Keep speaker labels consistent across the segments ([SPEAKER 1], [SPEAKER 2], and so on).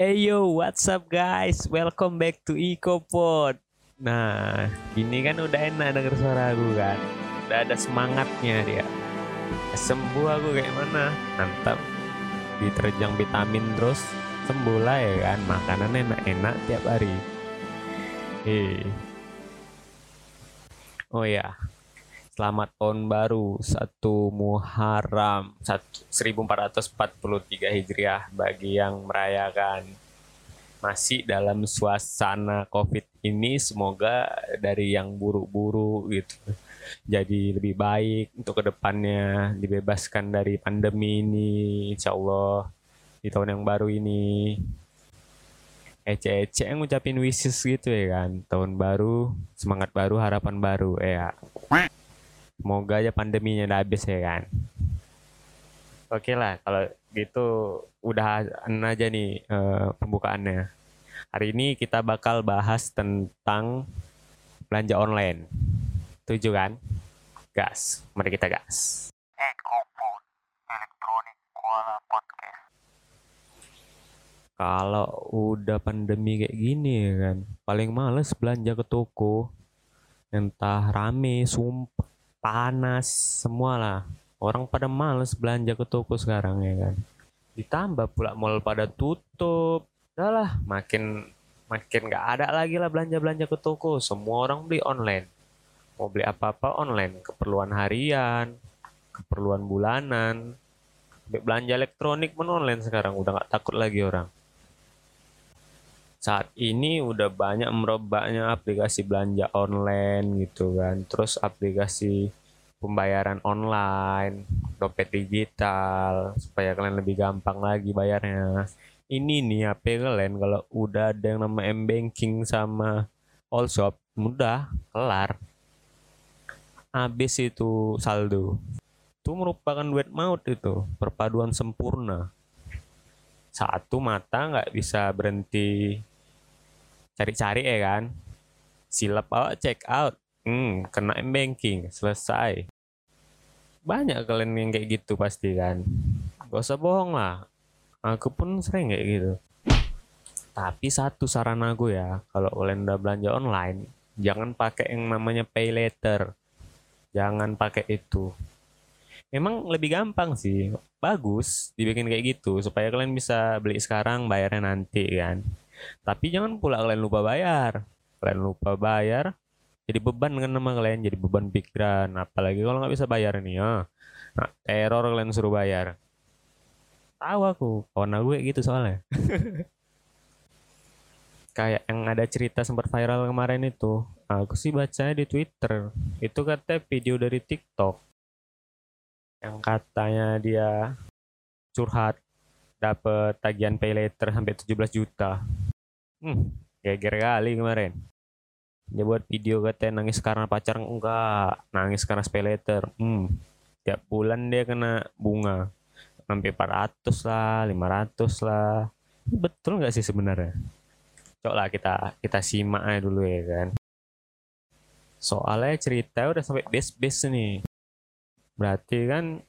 [SPEAKER 1] Hey yo, what's up guys? Welcome back to EcoPod. Nah, ini kan udah enak denger suara aku kan. Udah ada semangatnya dia. Sembuh aku kayak mana? Mantap. Diterjang vitamin terus sembuh lah ya kan. Makanan enak-enak tiap hari. Eh. Oh ya, Selamat tahun baru satu Muharram 1443 Hijriah bagi yang merayakan. Masih dalam suasana Covid ini semoga dari yang buruk-buruk gitu jadi lebih baik untuk ke depannya dibebaskan dari pandemi ini insya Allah di tahun yang baru ini. Ece-ece ngucapin wishes gitu ya kan tahun baru semangat baru harapan baru ya Semoga aja pandeminya udah habis ya kan. Oke lah, kalau gitu udah aja nih uh, pembukaannya. Hari ini kita bakal bahas tentang belanja online. Tujuh kan? Gas. Mari kita gas. Kalau udah pandemi kayak gini ya kan, paling males belanja ke toko. Entah rame, sumpah panas semua lah orang pada males belanja ke toko sekarang ya kan? Ditambah pula mall pada tutup. Udahlah makin makin nggak ada lagi lah belanja belanja ke toko. Semua orang beli online. Mau beli apa apa online. Keperluan harian keperluan bulanan. Belanja elektronik pun online sekarang. Udah nggak takut lagi orang saat ini udah banyak merebaknya aplikasi belanja online gitu kan. Terus aplikasi pembayaran online dompet digital supaya kalian lebih gampang lagi bayarnya. Ini nih HP kalian kalau udah ada yang nama M banking sama all shop mudah kelar. Habis itu saldo. Itu merupakan duit maut itu perpaduan sempurna. Satu mata nggak bisa berhenti cari-cari ya kan. Silap awak check out. Hmm kena m banking selesai. Banyak kalian yang kayak gitu pasti kan. Gak usah bohong lah. Aku pun sering kayak gitu. Tapi satu saran aku ya kalau kalian udah belanja online jangan pakai yang namanya pay later. Jangan pakai itu. Memang lebih gampang sih. Bagus dibikin kayak gitu supaya kalian bisa beli sekarang bayarnya nanti kan tapi jangan pula kalian lupa bayar. Kalian lupa bayar, jadi beban kan nama kalian, jadi beban pikiran. Apalagi kalau nggak bisa bayar nih ya. Nah, teror kalian suruh bayar. Tahu aku, kawan gue gitu soalnya. Kayak yang ada cerita sempat viral kemarin itu. Aku sih bacanya di Twitter. Itu kata video dari TikTok. Yang katanya dia curhat dapat tagihan pay later sampai 17 juta. Hmm, geger kali kemarin. Dia buat video katanya nangis karena pacar enggak, nangis karena pay letter. Hmm, tiap bulan dia kena bunga sampai 400 lah, 500 lah. Betul nggak sih sebenarnya? Coba lah kita kita simak aja dulu ya kan. Soalnya cerita udah sampai base-base nih. Berarti kan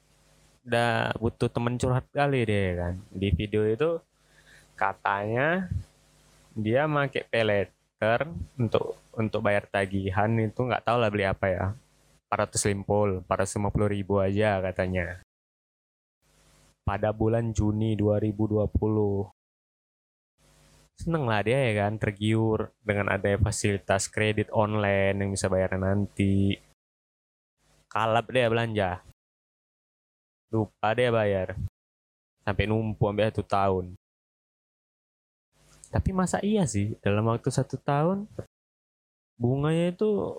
[SPEAKER 1] udah butuh temen curhat kali deh kan. Di video itu katanya dia make peleter untuk untuk bayar tagihan itu nggak tahu lah beli apa ya. 450 450 ribu aja katanya. Pada bulan Juni 2020 seneng lah dia ya kan tergiur dengan adanya fasilitas kredit online yang bisa bayar nanti. Kalap dia belanja. Lupa dia bayar. Sampai numpuk sampai satu tahun tapi masa iya sih dalam waktu satu tahun bunganya itu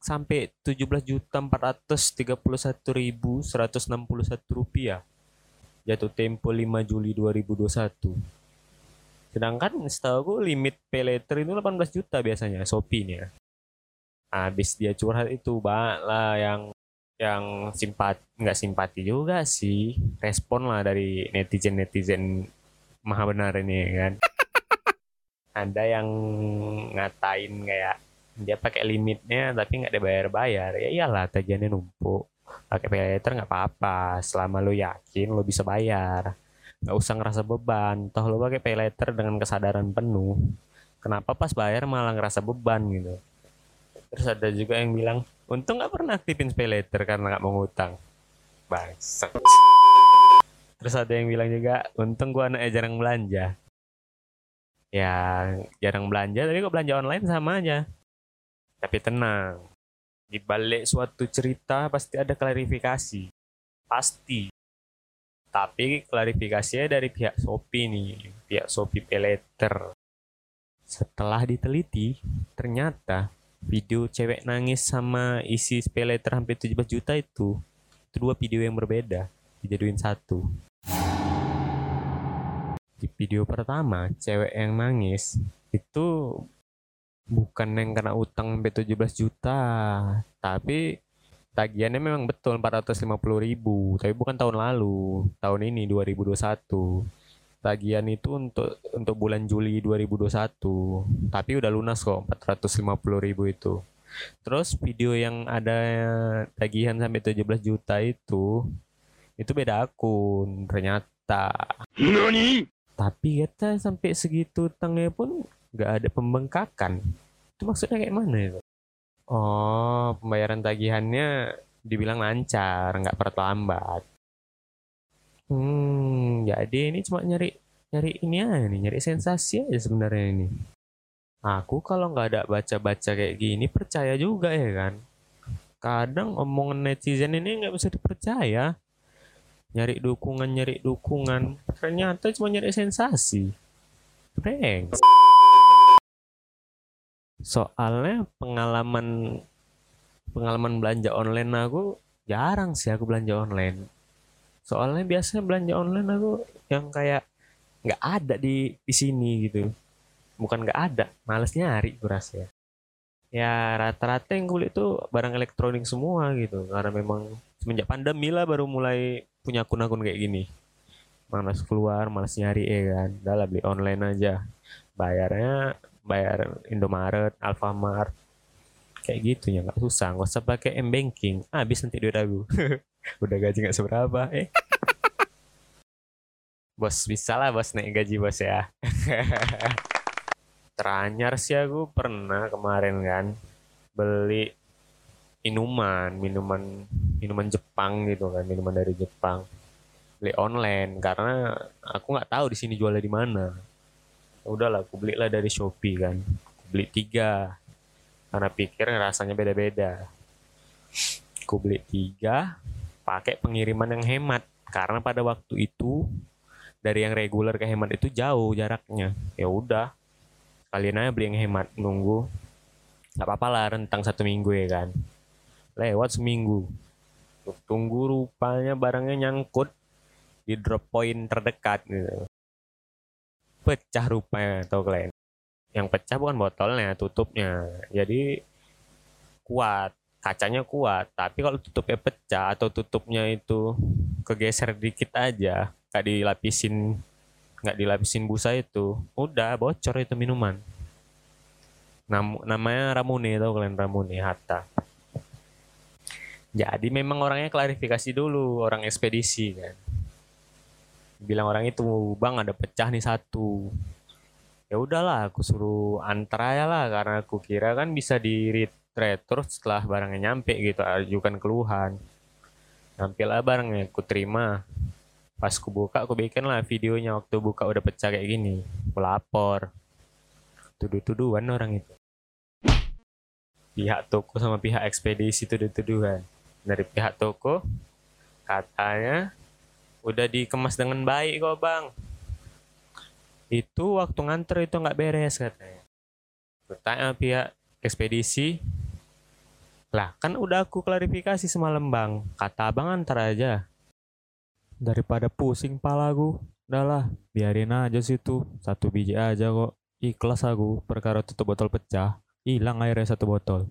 [SPEAKER 1] sampai 17 juta 431 ribu 161 rupiah. Jatuh tempo 5 Juli 2021 sedangkan setahu aku limit pay letter itu 18 juta biasanya Shopee nya. Habis dia curhat itu banyak lah yang yang simpat nggak simpati juga sih respon lah dari netizen netizen maha benar ini kan? Ada yang ngatain kayak dia pakai limitnya tapi nggak dibayar-bayar. Ya iyalah tagihannya numpuk. Pakai pay nggak apa-apa. Selama lo yakin lo bisa bayar. Nggak usah ngerasa beban. Toh lo pakai pay letter dengan kesadaran penuh. Kenapa pas bayar malah ngerasa beban gitu? Terus ada juga yang bilang untung nggak pernah aktifin pay letter karena nggak mau ngutang. Bangsat terus ada yang bilang juga untung gua anaknya jarang belanja. Ya jarang belanja tapi kok belanja online sama aja. Tapi tenang di balik suatu cerita pasti ada klarifikasi. Pasti. Tapi klarifikasinya dari pihak Shopee nih, pihak Shopee Peleter. Setelah diteliti, ternyata video cewek nangis sama isi Peleter hampir 17 juta itu, itu dua video yang berbeda, dijaduin satu. Di video pertama, cewek yang nangis itu bukan yang kena utang sampai 17 juta, tapi tagihannya memang betul 450 ribu. Tapi bukan tahun lalu tahun ini 2021 tagihan itu untuk untuk bulan Juli 2021 tapi udah lunas kok 450 ribu itu. Terus video yang ada tagihan sampai 17 juta itu itu beda akun ternyata. Nani? Tapi kita sampai segitu utangnya pun nggak ada pembengkakan itu maksudnya kayak mana itu Oh, pembayaran tagihannya dibilang lancar, nggak terlambat. Hmm, jadi ini cuma nyari nyari ini aja nih, nyari sensasi aja sebenarnya ini. Aku kalau nggak ada baca-baca kayak gini percaya juga ya kan. Kadang omongan netizen ini nggak bisa dipercaya. Nyari dukungan, nyari dukungan. Ternyata cuma nyari sensasi. Thanks. Soalnya pengalaman pengalaman belanja online aku jarang sih aku belanja online. Soalnya biasanya belanja online aku yang kayak nggak ada di di sini gitu. Bukan nggak ada males nyari gue ya. Ya rata-rata yang gue beli itu barang elektronik semua gitu. Karena memang semenjak pandemi lah baru mulai punya akun-akun kayak gini. Malas keluar malas nyari ya kan. Udah beli online aja. Bayarnya bayar Indomaret, Alfamart, kayak gitu ya. Nggak susah. Nggak usah pakai m banking habis nanti duit aku. Udah gaji nggak seberapa eh. Bos bisa lah bos naik gaji bos ya. Teranyar sih aku. Pernah kemarin kan beli minuman minuman minuman Jepang gitu kan minuman dari Jepang. Beli online karena aku nggak tahu di sini jualnya di mana. Udahlah aku belilah dari Shopee kan. Aku beli tiga. Karena pikir rasanya beda-beda. Aku beli tiga pakai pengiriman yang hemat. Karena pada waktu itu dari yang reguler ke hemat itu jauh jaraknya. Ya udah kalian aja beli yang hemat nunggu. Nggak apa-apa lah rentang satu minggu ya kan. Lewat seminggu tunggu rupanya barangnya nyangkut di drop point terdekat gitu. Pecah rupanya atau kalian? Yang pecah bukan botolnya tutupnya. Jadi kuat. Kacanya kuat tapi kalau tutupnya pecah atau tutupnya itu kegeser dikit aja nggak dilapisin nggak dilapisin busa itu udah bocor itu minuman. Nam namanya Ramune tau kalian? Ramune Hatta jadi memang orangnya klarifikasi dulu orang ekspedisi kan. Bilang orang itu bang ada pecah nih satu. Ya udahlah aku suruh antar aja lah karena aku kira kan bisa di retro setelah barangnya nyampe gitu ajukan keluhan. Nyampe lah barangnya aku terima. Pas aku buka aku bikin lah videonya waktu buka udah pecah kayak gini. Aku lapor. Tuduh-tuduhan orang itu. Pihak toko sama pihak ekspedisi tuduh-tuduhan dari pihak toko. Katanya udah dikemas dengan baik kok bang. Itu waktu nganter itu nggak beres katanya. Bertanya pihak ekspedisi lah kan udah aku klarifikasi semalam bang. Kata abang antar aja. Daripada pusing palaku udahlah biarin aja situ. Satu biji aja kok. Ikhlas aku perkara tutup botol pecah. Hilang airnya satu botol.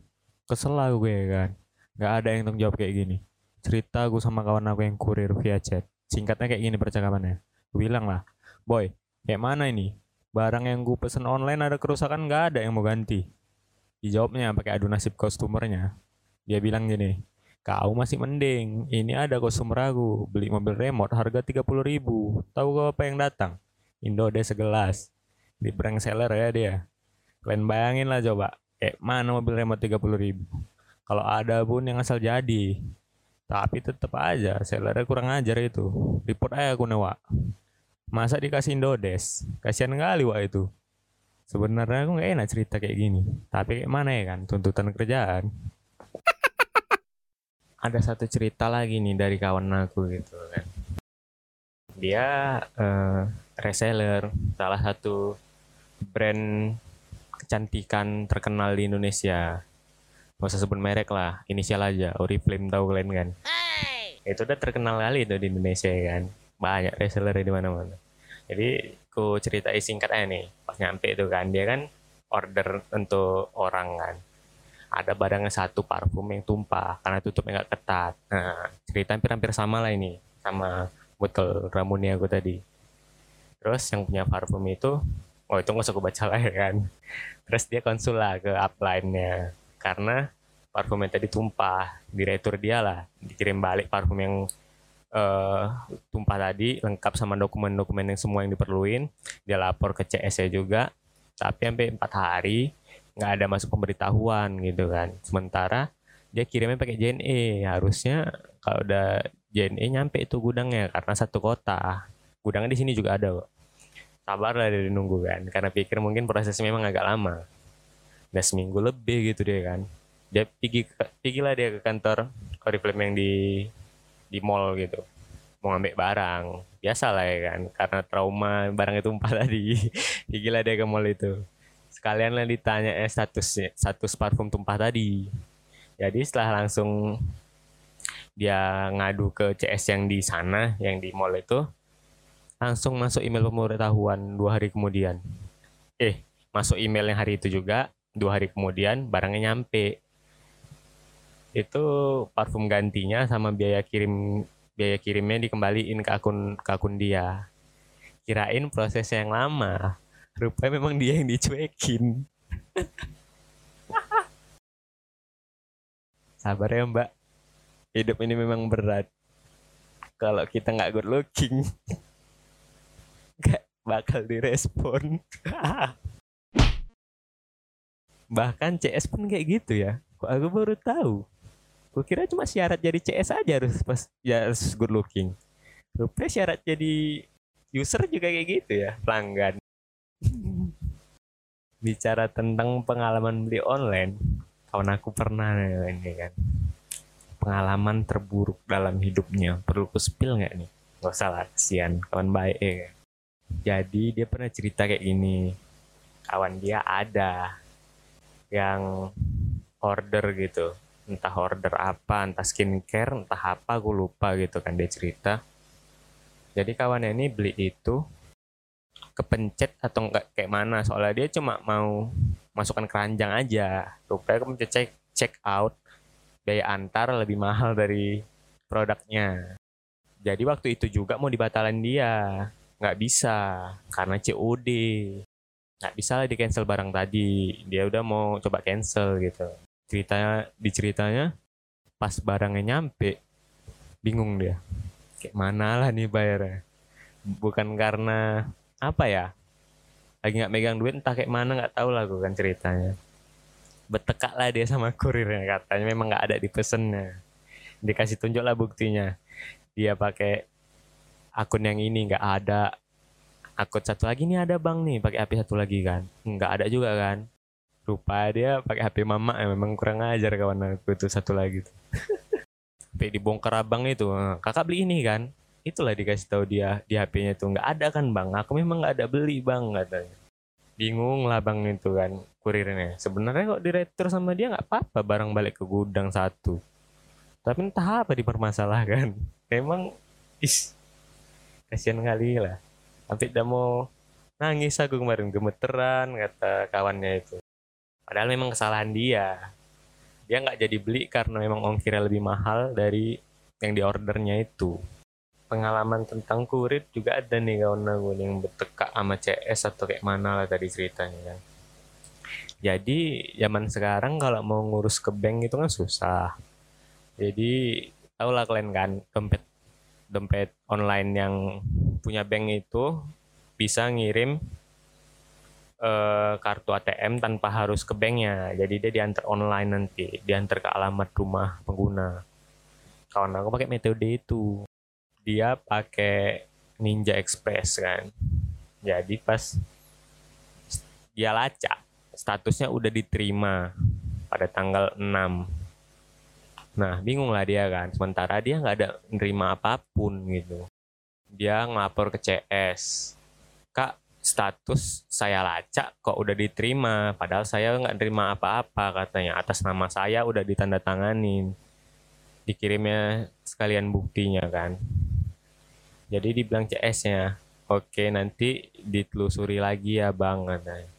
[SPEAKER 1] Kesel aku gue kan nggak ada yang tanggung jawab kayak gini cerita aku sama kawan aku yang kurir via chat singkatnya kayak gini percakapannya gue bilang lah boy kayak mana ini barang yang gue pesen online ada kerusakan nggak ada yang mau ganti dijawabnya pakai adu nasib customernya dia bilang gini Kau masih mending. Ini ada kostum ragu. Beli mobil remote harga 30 ribu. Tahu kau apa yang datang? Indo deh segelas. Di prank seller ya dia. Kalian bayangin lah coba. Kayak mana mobil remote 30 ribu. Kalau ada pun yang asal jadi. Tapi tetap aja sellernya kurang ajar itu. Report aja aku newa. Masa dikasih Indodes? Kasihan kali wak itu. Sebenarnya aku nggak enak cerita kayak gini. Tapi kayak mana ya kan tuntutan kerjaan. Ada satu cerita lagi nih dari kawan aku gitu kan. Dia uh, reseller salah satu brand kecantikan terkenal di Indonesia. Gak usah sebut merek lah, inisial aja. Oriflame tahu kalian kan? Hey! Itu udah terkenal kali itu di Indonesia kan. Banyak reseller di mana-mana. Jadi ku cerita singkat aja nih. Pas nyampe itu kan dia kan order untuk orang kan. Ada barangnya satu parfum yang tumpah karena tutupnya nggak ketat. Nah, cerita hampir-hampir sama lah ini sama botol Ramunia aku tadi. Terus yang punya parfum itu, oh itu nggak usah aku baca lah ya kan. Terus dia konsul lah ke upline-nya karena parfum yang tadi tumpah di retur dia lah dikirim balik parfum yang uh, tumpah tadi lengkap sama dokumen-dokumen yang semua yang diperluin. Dia lapor ke CS juga tapi sampai empat hari nggak ada masuk pemberitahuan gitu kan. Sementara dia kirimnya pakai JNE harusnya kalau udah JNE nyampe itu gudangnya karena satu kota. Gudangnya di sini juga ada kok. Sabar lah dari nunggu kan karena pikir mungkin prosesnya memang agak lama udah seminggu lebih gitu dia kan. Dia pergi pergi lah dia ke kantor Oriflame yang di di mall gitu. Mau ngambil barang biasa lah ya kan. Karena trauma barang itu tumpah tadi. Gila dia ke mall itu. Sekalian lah ditanya eh statusnya status parfum tumpah tadi. Jadi setelah langsung dia ngadu ke CS yang di sana yang di mall itu langsung masuk email pemberitahuan dua hari kemudian. Eh masuk email yang hari itu juga dua hari kemudian barangnya nyampe. Itu parfum gantinya sama biaya kirim biaya kirimnya dikembaliin ke akun ke akun dia. Kirain prosesnya yang lama. Rupanya memang dia yang dicuekin. Sabar ya mbak. Hidup ini memang berat. Kalau kita nggak good looking nggak bakal direspon bahkan CS pun kayak gitu ya kok aku baru tahu Gue kira cuma syarat jadi CS aja harus pas ya harus good looking. Rupanya syarat jadi user juga kayak gitu ya, pelanggan. Bicara tentang pengalaman beli online, kawan aku pernah ini kan. Pengalaman terburuk dalam hidupnya. Perlu ku spill nggak nih? Gak usah lah, kasihan. Kawan baik ya. Kan? Jadi dia pernah cerita kayak gini. Kawan dia ada yang order gitu. Entah order apa entah skincare entah apa gue lupa gitu kan dia cerita. Jadi kawannya ini beli itu kepencet atau enggak kayak mana. Soalnya dia cuma mau masukkan keranjang aja. Rupanya kepencet cek check out biaya antar lebih mahal dari produknya. Jadi waktu itu juga mau dibatalin dia. Nggak bisa karena COD nggak bisa lah di cancel barang tadi. Dia udah mau coba cancel gitu. Ceritanya di ceritanya pas barangnya nyampe bingung dia. Kayak mana lah nih bayarnya? Bukan karena apa ya? Lagi nggak megang duit entah kayak mana nggak tahu lah gue kan ceritanya. Betekak lah dia sama kurirnya katanya. Memang nggak ada di pesennya. Dikasih tunjuk lah buktinya. Dia pakai akun yang ini nggak ada akun satu lagi nih ada bang nih pakai HP satu lagi kan? Nggak ada juga kan? Lupa dia pakai HP mama ya memang kurang ajar kawan aku itu satu lagi tuh. Sampai dibongkar abang itu kakak beli ini kan? Itulah dikasih tahu dia di HP-nya tuh. Nggak ada kan bang? Aku memang nggak ada beli bang katanya. Bingung lah bang itu kan kurirnya. Sebenarnya kok direktur sama dia nggak apa-apa barang balik ke gudang satu. Tapi entah apa dipermasalahkan. Memang is kasihan kali lah sampai udah mau nangis aku kemarin gemeteran kata kawannya itu Padahal memang kesalahan dia. Dia nggak jadi beli karena memang ongkirnya lebih mahal dari yang diordernya itu. Pengalaman tentang kurit juga ada nih kawan aku yang bertekak sama CS atau kayak mana lah tadi ceritanya kan. Jadi zaman sekarang kalau mau ngurus ke bank itu kan susah. jadi tau lah kalian kan dompet dompet online yang punya bank itu bisa ngirim uh, kartu ATM tanpa harus ke banknya. Jadi dia diantar online nanti diantar ke alamat rumah pengguna. Kawan aku pakai metode itu. Dia pakai Ninja Express kan. Jadi pas dia lacak statusnya udah diterima pada tanggal 6 Nah, bingung lah dia kan. Sementara dia nggak ada nerima apa pun gitu. Dia ngelapor ke CS. Kak, status saya lacak kok udah diterima. Padahal saya nggak nerima apa-apa katanya. Atas nama saya udah ditandatanganin. Dikirimnya sekalian buktinya kan. Jadi dibilang CS-nya, oke nanti ditelusuri lagi ya bang katanya.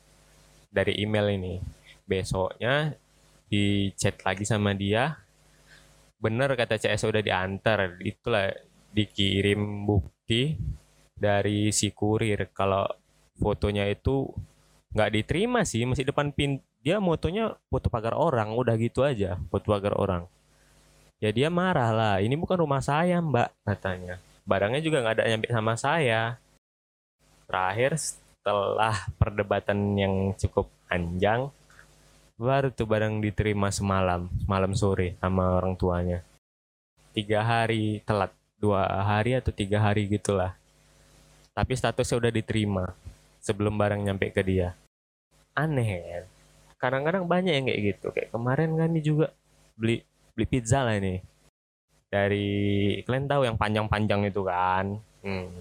[SPEAKER 1] Dari email ini. Besoknya di chat lagi sama dia, bener kata CS udah diantar itulah dikirim bukti dari si kurir. Kalau fotonya itu nggak diterima sih masih depan pin dia motonya foto pagar orang udah gitu aja foto pagar orang. Ya dia marah lah ini bukan rumah saya mbak katanya. Barangnya juga nggak ada nyampe sama saya. Terakhir setelah perdebatan yang cukup panjang baru tuh barang diterima semalam malam sore sama orang tuanya. Tiga hari telat dua hari atau tiga hari gitulah. Tapi statusnya udah diterima sebelum barang nyampe ke dia. Aneh ya kadang-kadang banyak yang kayak gitu. Kayak kemarin kami juga beli beli pizza lah ini. Dari kalian tahu yang panjang-panjang itu kan? Hmm.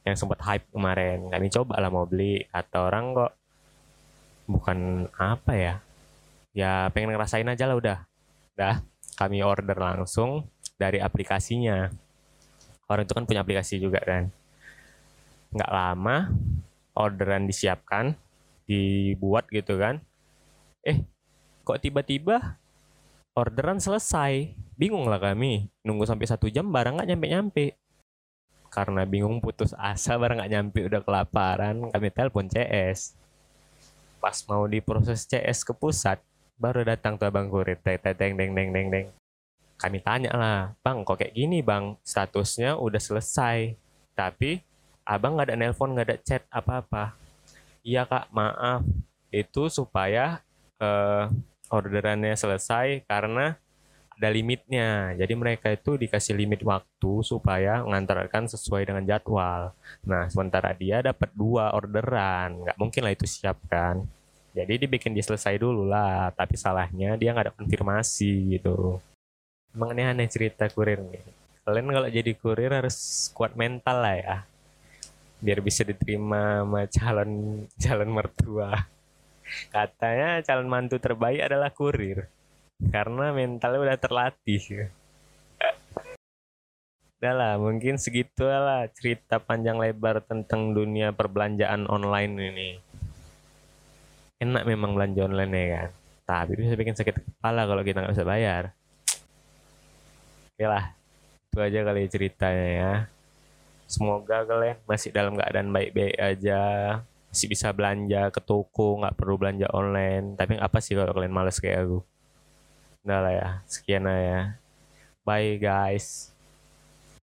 [SPEAKER 1] yang sempat hype kemarin. Kami coba lah mau beli. Atau orang kok bukan apa ya? Ya pengen ngerasain aja lah udah. Dah kami order langsung dari aplikasinya orang itu kan punya aplikasi juga kan. Nggak lama orderan disiapkan dibuat gitu kan. Eh kok tiba-tiba orderan selesai? Bingung lah kami. Nunggu sampai satu jam barang nggak nyampe-nyampe. Karena bingung putus asa barang nggak nyampe udah kelaparan kami telepon CS pas mau diproses CS ke pusat baru datang tuh abang kurir teng teng deng deng deng kami tanya lah bang kok kayak gini bang? Statusnya udah selesai. Tapi abang nggak ada nelpon nggak ada chat apa apa iya kak maaf. Itu supaya uh, orderannya selesai karena ada limitnya. Jadi mereka itu dikasih limit waktu supaya mengantarkan sesuai dengan jadwal. Nah, sementara dia dapat dua orderan, nggak mungkin lah itu siap kan? Jadi dibikin dia selesai dulu lah tapi salahnya dia nggak ada konfirmasi gitu emang aneh-aneh cerita kurir nih. Kalian kalau jadi kurir harus kuat mental lah ya. Biar bisa diterima sama calon calon mertua. Katanya calon mantu terbaik adalah kurir. Karena mentalnya udah terlatih. Udah lah, mungkin segitu lah cerita panjang lebar tentang dunia perbelanjaan online ini. Enak memang belanja online ya kan. Tapi bisa bikin sakit kepala kalau kita nggak bisa bayar oke lah itu aja kali ceritanya ya. Semoga kalian masih dalam keadaan baik-baik aja masih bisa belanja ke toko nggak perlu belanja online. Tapi apa sih kalau kalian males kayak aku? Udah lah ya sekian lah ya bye guys